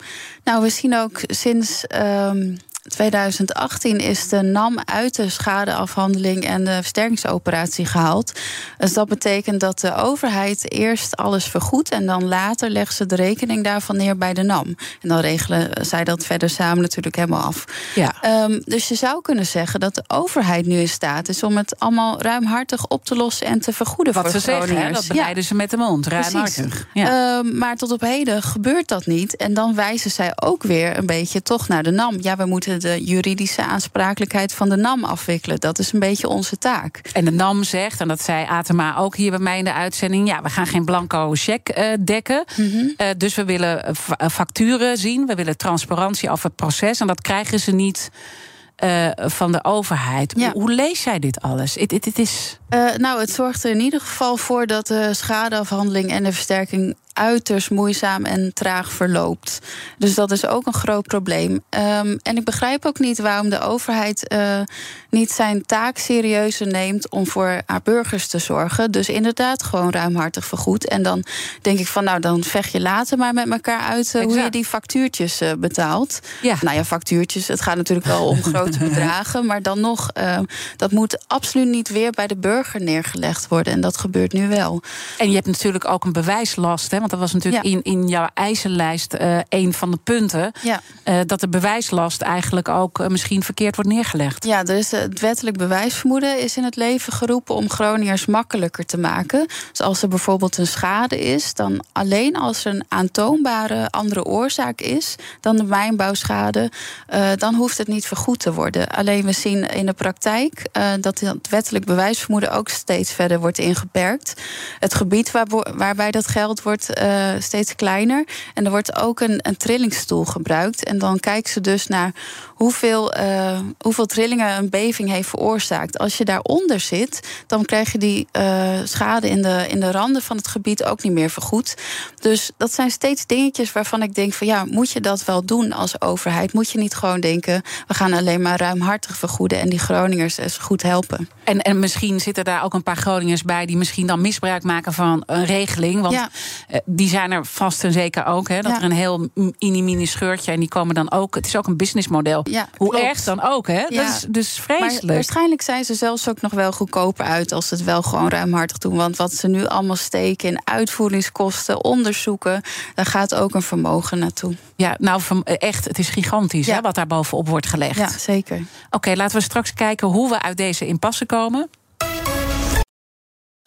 nou, we zien ook sinds ehm, 2018 is de NAM uit de schadeafhandeling en de versterkingsoperatie gehaald. Dus dat betekent dat de overheid eerst alles vergoedt en dan later legt ze de rekening daarvan neer bij de NAM. En dan regelen zij dat verder samen natuurlijk helemaal af. Ja. Ehm, dus je zou kunnen zeggen dat de overheid nu in staat is om het allemaal ruimhartig op te lossen en te vergoeden Wat voor ze zeggen, hè, dat Ja. beleiden ze met de mond, ruimhartig. Ja. Ehm, maar tot op heden gebeurt dat niet. En dan wijzen zij ook weer een beetje toch naar de NAM. Ja, we moeten de juridische aansprakelijkheid van de NAM afwikkelen. Dat is een beetje onze taak. En de NAM zegt, en dat zei Atema ook hier bij mij in de uitzending... ja, we gaan geen blanco cheque eh, dekken. Mhm. Eh, dus we willen eh, fa- facturen zien. We willen transparantie over het proces. En dat krijgen ze niet van de overheid. Ja. Hoe, lees jij dit alles? Het is... Eh, nou, het zorgt er in ieder geval voor dat de schadeafhandeling en de versterking uiterst moeizaam en traag verloopt. Dus dat is ook een groot probleem. Ehm, en ik begrijp ook niet waarom de overheid eh, niet zijn taak serieuzer neemt om voor haar burgers te zorgen. Dus inderdaad gewoon ruimhartig vergoed. En dan denk ik van, nou, dan vecht je later maar met elkaar uit eh, hoe je die factuurtjes betaalt. Ja. Nou ja, factuurtjes. Het gaat natuurlijk wel om [LAUGHS] grote bedragen. Maar dan nog, dat moet absoluut niet weer bij de burger neergelegd worden. En dat gebeurt nu wel. En je hebt natuurlijk ook een bewijslast. Hè? Want dat was natuurlijk Ja. in, in jouw eisenlijst eh een van de punten. Ja. eh, dat de bewijslast eigenlijk ook eh, misschien verkeerd wordt neergelegd. Ja, dus het wettelijk bewijsvermoeden is in het leven geroepen om Groningers makkelijker te maken. Dus als er bijvoorbeeld een schade is, dan alleen als er een aantoonbare andere oorzaak is dan de mijnbouwschade, dan hoeft het niet vergoed te worden. Alleen we zien in de praktijk dat het wettelijk bewijsvermoeden ook steeds verder wordt ingeperkt. Het gebied waar, waarbij dat geld wordt eh, steeds kleiner. En er wordt ook een, een trillingsstoel gebruikt. En dan kijken ze dus naar hoeveel, eh, hoeveel trillingen een beving heeft veroorzaakt. Als je daaronder zit, dan krijg je die eh, schade in de, in de randen van het gebied ook niet meer vergoed. Dus dat zijn steeds dingetjes waarvan ik denk van ja, moet je dat wel doen als overheid? Moet je niet gewoon denken, we gaan alleen maar ruimhartig vergoeden en die Groningers eens goed helpen? En, en misschien zitten daar ook een paar Groningers bij die misschien dan misbruik maken van een regeling. Want Ja. eh, die zijn er vast en zeker ook. Hè, dat Ja. er een heel mini-mini scheurtje en die komen dan ook. Het is ook een businessmodel. Ja, Hoe klopt. erg dan ook, hè? Ja. Dat is dus Maar vreselijk. waarschijnlijk zijn ze zelfs ook nog wel goedkoper uit als ze het wel gewoon ruimhartig doen. Want wat ze nu allemaal steken in uitvoeringskosten, onderzoeken, daar gaat ook een vermogen naartoe. Ja, nou echt, het is gigantisch Ja. hè, wat daar bovenop wordt gelegd. Ja, zeker. Oké, laten we straks kijken hoe we uit deze impasse komen.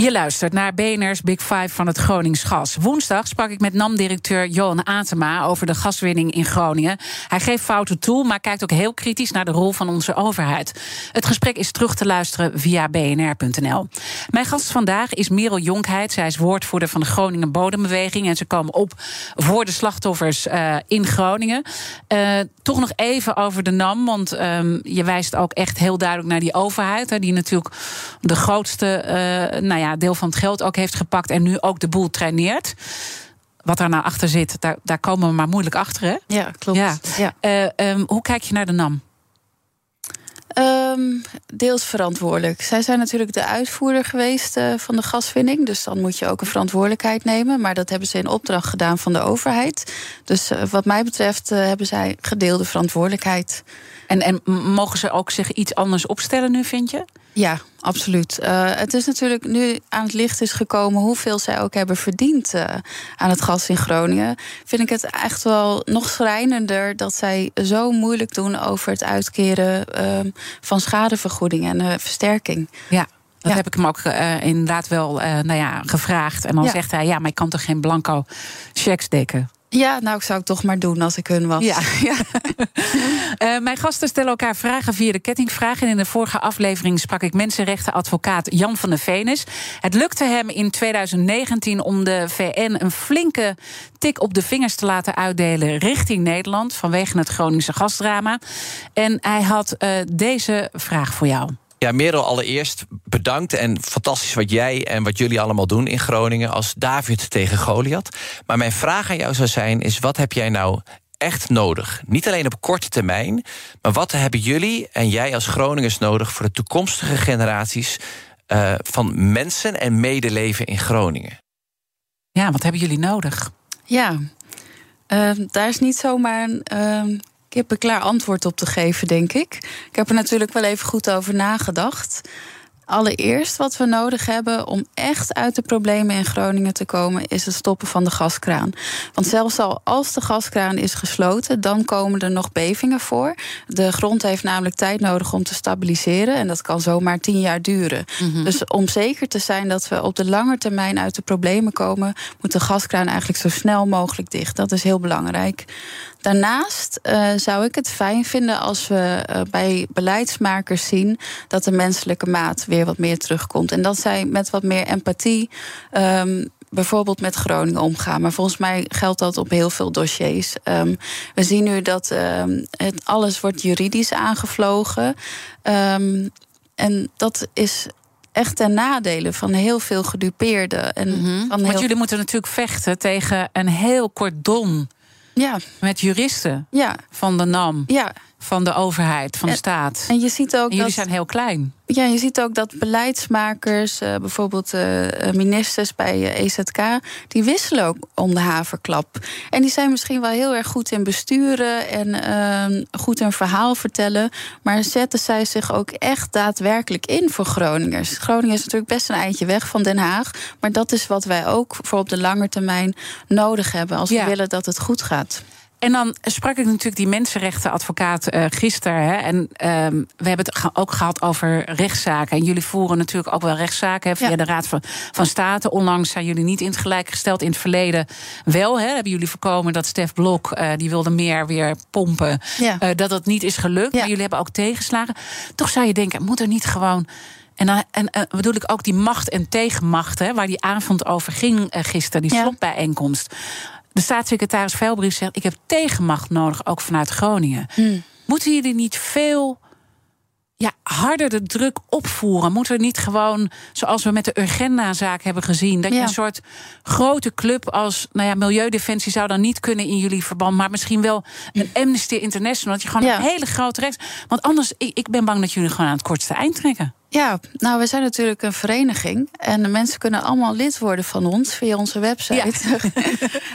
Je luistert naar BNR's Big Five van het Gronings Gas. Woensdag sprak ik met NAM-directeur Johan Atema over de gaswinning in Groningen. Hij geeft fouten toe, maar kijkt ook heel kritisch naar de rol van onze overheid. Het gesprek is terug te luisteren via bnr.nl. Mijn gast vandaag is Merel Jonkheid. Zij is woordvoerder van de Groningen Bodembeweging. En ze komen op voor de slachtoffers uh, in Groningen. Uh, toch nog even over de NAM, want um, je wijst ook echt heel duidelijk naar die overheid. Hè, die natuurlijk de grootste uh, nou ja, deel van het geld ook heeft gepakt en nu ook de boel traineert. Wat daar nou achter zit, daar, daar komen we maar moeilijk achter. Hè? Ja, klopt. Ja. ja. Uh, um, hoe kijk je naar de NAM? Um, deels verantwoordelijk. Zij zijn natuurlijk de uitvoerder geweest uh, van de gaswinning. Dus dan moet je ook een verantwoordelijkheid nemen. Maar dat hebben ze in opdracht gedaan van de overheid. Dus uh, wat mij betreft hebben zij gedeelde verantwoordelijkheid. En, en mogen ze ook zich iets anders opstellen nu, vind je? Ja, absoluut. Uh, het is natuurlijk nu aan het licht is gekomen hoeveel zij ook hebben verdiend uh, aan het gas in Groningen. Vind ik het echt wel nog schrijnender dat zij zo moeilijk doen over het uitkeren uh, van schadevergoeding en uh, versterking. Ja. Dat ja. heb ik hem ook inderdaad wel nou ja, gevraagd. En dan ja. zegt hij: Ja, maar ik kan toch geen blanco checks dekken? Ja, nou, ik zou het toch maar doen als ik hun was. Ja. [LAUGHS] uh, mijn gasten stellen elkaar vragen via de kettingvraag. En in de vorige aflevering sprak ik mensenrechtenadvocaat Jan van der Venis. Het lukte hem in 2019 om de VN een flinke tik op de vingers te laten uitdelen richting Nederland vanwege het Groningse gasdrama. En hij had uh, deze vraag voor jou. Ja, Merel, allereerst bedankt en fantastisch wat jij en wat jullie allemaal doen in Groningen als David tegen Goliath. Maar mijn vraag aan jou zou zijn: is wat heb jij nou echt nodig? Niet alleen op korte termijn, maar wat hebben jullie en jij als Groningers nodig voor de toekomstige generaties uh, van mensen en medeleven in Groningen? Ja, wat hebben jullie nodig? Ja, uh, daar is niet zomaar een uh, kippenklaar antwoord op te geven, denk ik. Ik heb er natuurlijk wel even goed over nagedacht. Allereerst wat we nodig hebben om echt uit de problemen in Groningen te komen, is het stoppen van de gaskraan. Want zelfs al als de gaskraan is gesloten, dan komen er nog bevingen voor. De grond heeft namelijk tijd nodig om te stabiliseren en dat kan zomaar tien jaar duren. Mm -hmm. Dus om zeker te zijn dat we op de lange termijn uit de problemen komen, moet de gaskraan eigenlijk zo snel mogelijk dicht. Dat is heel belangrijk. Daarnaast uh, zou ik het fijn vinden als we uh, bij beleidsmakers zien dat de menselijke maat weer wat meer terugkomt. En dat zij met wat meer empathie. Um, bijvoorbeeld met Groningen omgaan. Maar volgens mij geldt dat op heel veel dossiers. Um, we zien nu dat um, het alles wordt juridisch aangevlogen. En dat is echt ten nadele van heel veel gedupeerden. En mm -hmm. van heel... Want jullie moeten natuurlijk vechten tegen een heel cordon ja. met juristen ja. van de NAM. Ja. Van de overheid, van de en, staat. En je ziet ook en jullie dat, zijn heel klein. Ja, je ziet ook dat beleidsmakers, uh, bijvoorbeeld uh, ministers bij uh, EZK, die wisselen ook om de haverklap. En die zijn misschien wel heel erg goed in besturen en ehm, goed een verhaal vertellen. Maar zetten zij zich ook echt daadwerkelijk in voor Groningers? Groningen is natuurlijk best een eindje weg van Den Haag. Maar dat is wat wij ook voor op de lange termijn nodig hebben als ja. we willen dat het goed gaat. En dan sprak ik natuurlijk die mensenrechtenadvocaat uh, gisteren. Hè, en um, we hebben het ook gehad over rechtszaken. En jullie voeren natuurlijk ook wel rechtszaken hè, via ja. de Raad van, van State. Onlangs zijn jullie niet in het gelijk gesteld. In het verleden wel. Hè, hebben jullie voorkomen dat Stef Blok, uh, die wilde meer weer pompen. Ja. Uh, dat dat niet is gelukt. Ja. Maar jullie hebben ook tegenslagen. Toch zou je denken, moet er niet gewoon... En dan en, en bedoel ik ook die macht en tegenmacht, hè, waar die avond over ging gisteren, die slotbijeenkomst de staatssecretaris Veilbrief zegt: Ik heb tegenmacht nodig, ook vanuit Groningen. Hmm. Moeten jullie niet veel ja, harder de druk opvoeren? Moeten we niet gewoon, zoals we met de Urgenda-zaak hebben gezien, dat ja. je een soort grote club als, nou ja, Milieudefensie zou dan niet kunnen in jullie verband, maar misschien wel een Amnesty International, dat je gewoon ja. een hele grote rechts. Want anders, ik, ik ben bang dat jullie gewoon aan het kortste eind trekken. Ja, nou, we zijn natuurlijk een vereniging. En de mensen kunnen allemaal lid worden van ons via onze website. Ja.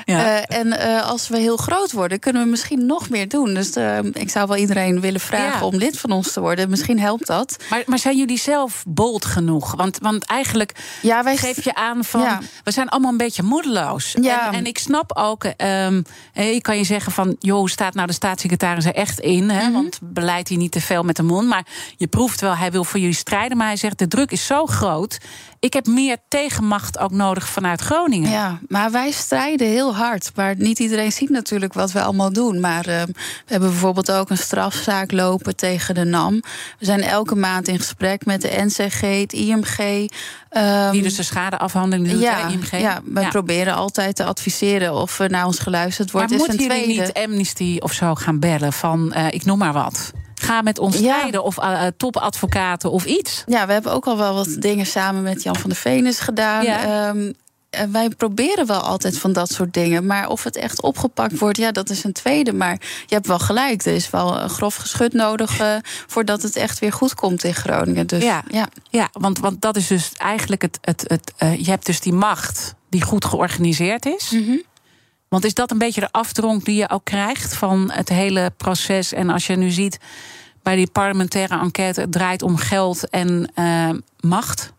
[LAUGHS] ja. uh, en uh, als we heel groot worden, kunnen we misschien nog meer doen. Dus uh, ik zou wel iedereen willen vragen ja. om lid van ons te worden. Misschien helpt dat. Maar, maar zijn jullie zelf bold genoeg? Want, want eigenlijk ja, wij geef je aan van... we zijn allemaal een beetje moedeloos. Ja. En, en ik snap ook... Um, je kan je zeggen van... joh, staat nou de staatssecretaris er echt in? Hè? Mm -hmm. Want beleid hij niet te veel met de mond. Maar je proeft wel, hij wil voor jullie strijden Maar hij zegt: de druk is zo groot. Ik heb meer tegenmacht ook nodig vanuit Groningen. Ja, maar wij strijden heel hard. Maar niet iedereen ziet natuurlijk wat we allemaal doen. Maar uh, we hebben bijvoorbeeld ook een strafzaak lopen tegen de NAM. We zijn elke maand in gesprek met de NCG, het IMG. Um, Die dus de schadeafhandeling doet, ja, IMG? Ja, we ja. proberen altijd te adviseren of naar ons geluisterd wordt. Maar is moeten tweede. jullie niet Amnesty of zo gaan bellen van, uh, ik noem maar wat? Ga met ons strijden of uh, topadvocaten of iets. Ja, we hebben ook al wel wat dingen samen met Jan van der Venus gedaan. Ja. Um, wij proberen wel altijd van dat soort dingen. Maar of het echt opgepakt wordt, ja, dat is een tweede. Maar je hebt wel gelijk. Er is wel een grof geschut nodig uh, voordat het echt weer goed komt in Groningen. Dus, ja, ja. ja want, want dat is dus eigenlijk het. het, het uh, je hebt dus die macht die goed georganiseerd is. Mm -hmm. Want is dat een beetje de afdronk die je ook krijgt van het hele proces? En als je nu ziet bij die parlementaire enquête, het draait om geld en uh, macht.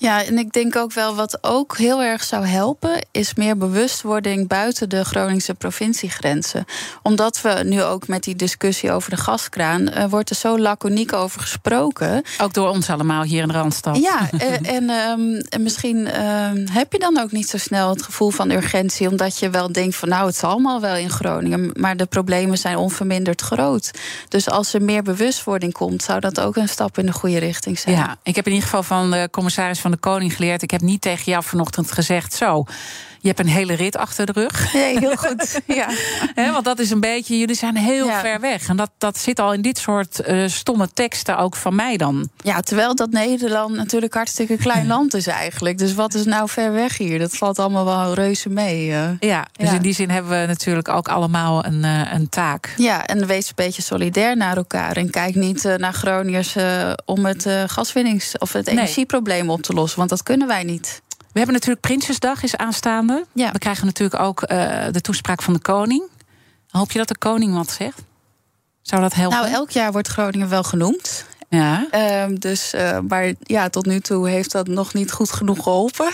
Ja, en ik denk ook wel wat ook heel erg zou helpen, is meer bewustwording buiten de Groningse provinciegrenzen. Omdat we nu ook met die discussie over de gaskraan, uh, wordt er zo laconiek over gesproken. Ook door ons allemaal hier in de Randstad. Ja, [LAUGHS] en, en, um, en misschien um, heb je dan ook niet zo snel het gevoel van urgentie, omdat je wel denkt van nou, het zal allemaal wel in Groningen, maar de problemen zijn onverminderd groot. Dus als er meer bewustwording komt, zou dat ook een stap in de goede richting zijn. Ja, ik heb in ieder geval van de commissaris van de Koning geleerd. Ik heb niet tegen jou vanochtend gezegd: zo. Je hebt een hele rit achter de rug. Nee, heel goed. [LAUGHS] ja. He, want dat is een beetje, jullie zijn heel Ja. ver weg. En dat, dat zit al in dit soort eh, stomme teksten ook van mij dan. ja, terwijl dat Nederland natuurlijk hartstikke klein [LAUGHS] land is eigenlijk. Dus wat is nou ver weg hier? Dat valt allemaal wel reuze mee. eh. Ja, dus Ja. in die zin hebben we natuurlijk ook allemaal een, eh, een taak. Ja, en wees een beetje solidair naar elkaar. En kijk niet naar Groningers om het gaswinnings- of het Nee. energieprobleem op te lossen. Want dat kunnen wij niet. We hebben natuurlijk Prinsjesdag is aanstaande. Ja. We krijgen natuurlijk ook eh, de toespraak van de koning. Hoop je dat de koning wat zegt? Zou dat helpen? Nou, elk jaar wordt Groningen wel genoemd. ja. Ehm, dus, eh, maar ja, tot nu toe heeft dat nog niet goed genoeg geholpen.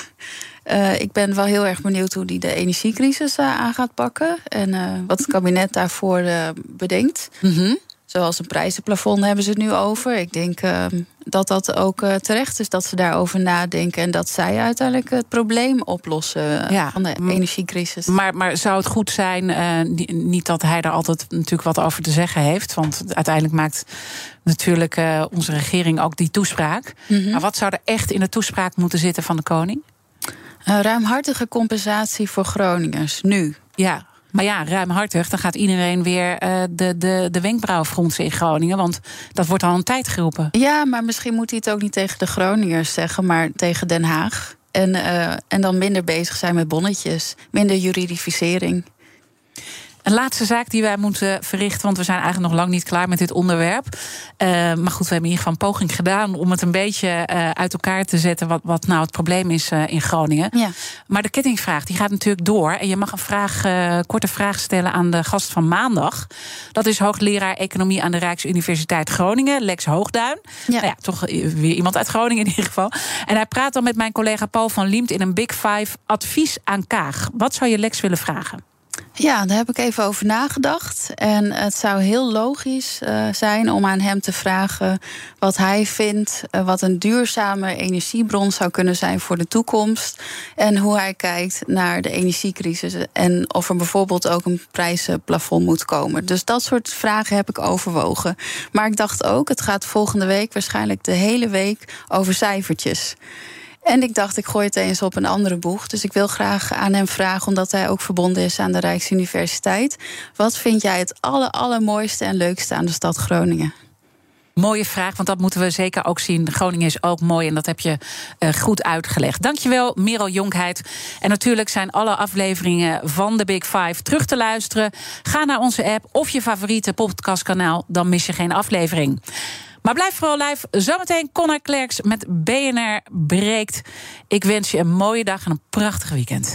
Eh, ik ben wel heel erg benieuwd hoe die de energiecrisis aan gaat pakken. En wat het kabinet daarvoor bedenkt. Mhm. Zoals een prijzenplafond hebben ze het nu over. Ik denk eh, dat dat ook eh, terecht is dat ze daarover nadenken. En dat zij uiteindelijk het probleem oplossen eh, Ja. van de energiecrisis. Maar, maar zou het goed zijn, eh, ni- niet dat hij daar altijd natuurlijk wat over te zeggen heeft. Want uiteindelijk maakt natuurlijk onze regering ook die toespraak. Mhm. Maar wat zou er echt in de toespraak moeten zitten van de koning? Een ruimhartige compensatie voor Groningers, nu. Ja, maar ja, ruimhartig. Dan gaat iedereen weer eh, de, de, de wenkbrauw fronsen in Groningen. Want dat wordt al een tijd geroepen. Ja, maar misschien moet hij het ook niet tegen de Groningers zeggen, maar tegen Den Haag. En, eh, en dan minder bezig zijn met bonnetjes, minder juridificering. Een laatste zaak die wij moeten verrichten, want we zijn eigenlijk nog lang niet klaar met dit onderwerp. Eh, maar goed, we hebben in ieder geval een poging gedaan om het een beetje eh, uit elkaar te zetten. Wat, wat nou het probleem is eh, in Groningen. Ja. Maar de kettingvraag die gaat natuurlijk door. En je mag een vraag, korte vraag stellen aan de gast van maandag. Dat is hoogleraar economie aan de Rijksuniversiteit Groningen, Lex Hoogduin. Ja. Nou ja, toch weer iemand uit Groningen in ieder geval. En hij praat dan met mijn collega Paul van Liemt in een Big Five advies aan Kaag. Wat zou je Lex willen vragen? Ja, daar heb ik even over nagedacht. En het zou heel logisch eh, zijn om aan hem te vragen wat hij vindt, eh, wat een duurzame energiebron zou kunnen zijn voor de toekomst. En hoe hij kijkt naar de energiecrisis. En of er bijvoorbeeld ook een prijzenplafond moet komen. Dus dat soort vragen heb ik overwogen. Maar ik dacht ook, het gaat volgende week, waarschijnlijk de hele week, over cijfertjes. En ik dacht, ik gooi het eens op een andere boeg. Dus ik wil graag aan hem vragen, omdat hij ook verbonden is aan de Rijksuniversiteit. Wat vind jij het aller, allermooiste en leukste aan de stad Groningen? Mooie vraag, want dat moeten we zeker ook zien. Groningen is ook mooi en dat heb je uh, goed uitgelegd. Dankjewel, Merel Jonkheid. En natuurlijk zijn alle afleveringen van de Big Five terug te luisteren. Ga naar onze app of je favoriete podcastkanaal, dan mis je geen aflevering. Maar blijf vooral live. Zometeen Connor Klerks met BNR breekt. Ik wens je een mooie dag en een prachtig weekend.